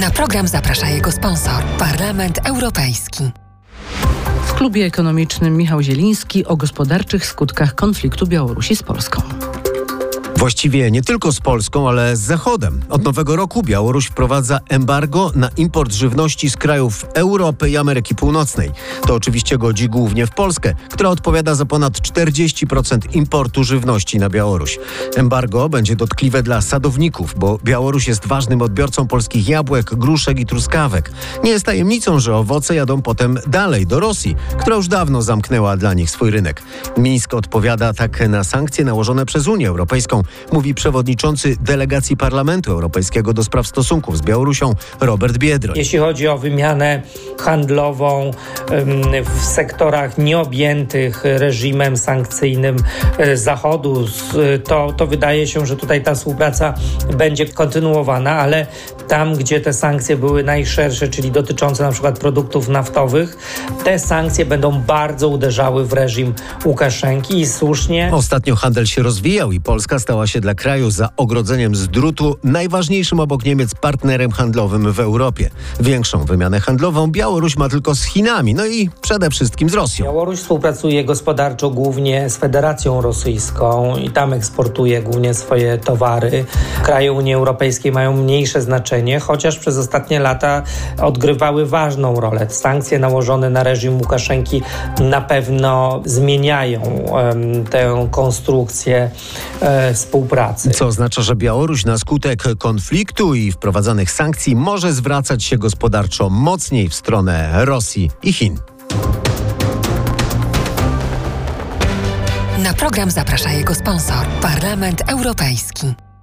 Na program zaprasza jego sponsor, Parlament Europejski. W klubie ekonomicznym Michał Zieliński o gospodarczych skutkach konfliktu Białorusi z Polską. Właściwie nie tylko z Polską, ale z Zachodem. Od nowego roku Białoruś wprowadza embargo na import żywności z krajów Europy i Ameryki Północnej. To oczywiście godzi głównie w Polskę, która odpowiada za ponad 40% importu żywności na Białoruś. Embargo będzie dotkliwe dla sadowników, bo Białoruś jest ważnym odbiorcą polskich jabłek, gruszek i truskawek. Nie jest tajemnicą, że owoce jadą potem dalej do Rosji, która już dawno zamknęła dla nich swój rynek. Mińsk odpowiada tak na sankcje nałożone przez Unię Europejską mówi przewodniczący delegacji Parlamentu Europejskiego do spraw stosunków z Białorusią Robert Biedroń. Jeśli chodzi o wymianę handlową w sektorach nieobjętych reżimem sankcyjnym e, Zachodu, to, to wydaje się, że tutaj ta współpraca będzie kontynuowana, ale tam, gdzie te sankcje były najszersze, czyli dotyczące na przykład produktów naftowych, te sankcje będą bardzo uderzały w reżim Łukaszenki i słusznie. Ostatnio handel się rozwijał i Polska stała się dla kraju za ogrodzeniem z drutu najważniejszym obok Niemiec partnerem handlowym w Europie. Większą wymianę handlową Białoruś ma tylko z Chinami, no i przede wszystkim z Rosją. Białoruś współpracuje gospodarczo głównie z Federacją Rosyjską i tam eksportuje głównie swoje towary. Kraje Unii Europejskiej mają mniejsze znaczenie, chociaż przez ostatnie lata odgrywały ważną rolę. Sankcje nałożone na reżim Łukaszenki na pewno zmieniają um, tę konstrukcję e, współpracy. Co oznacza, że Białoruś na skutek konfliktu i wprowadzanych sankcji może zwracać się gospodarczo mocniej w stronę Rosji i Chin. Na program zaprasza jego sponsor Parlament Europejski.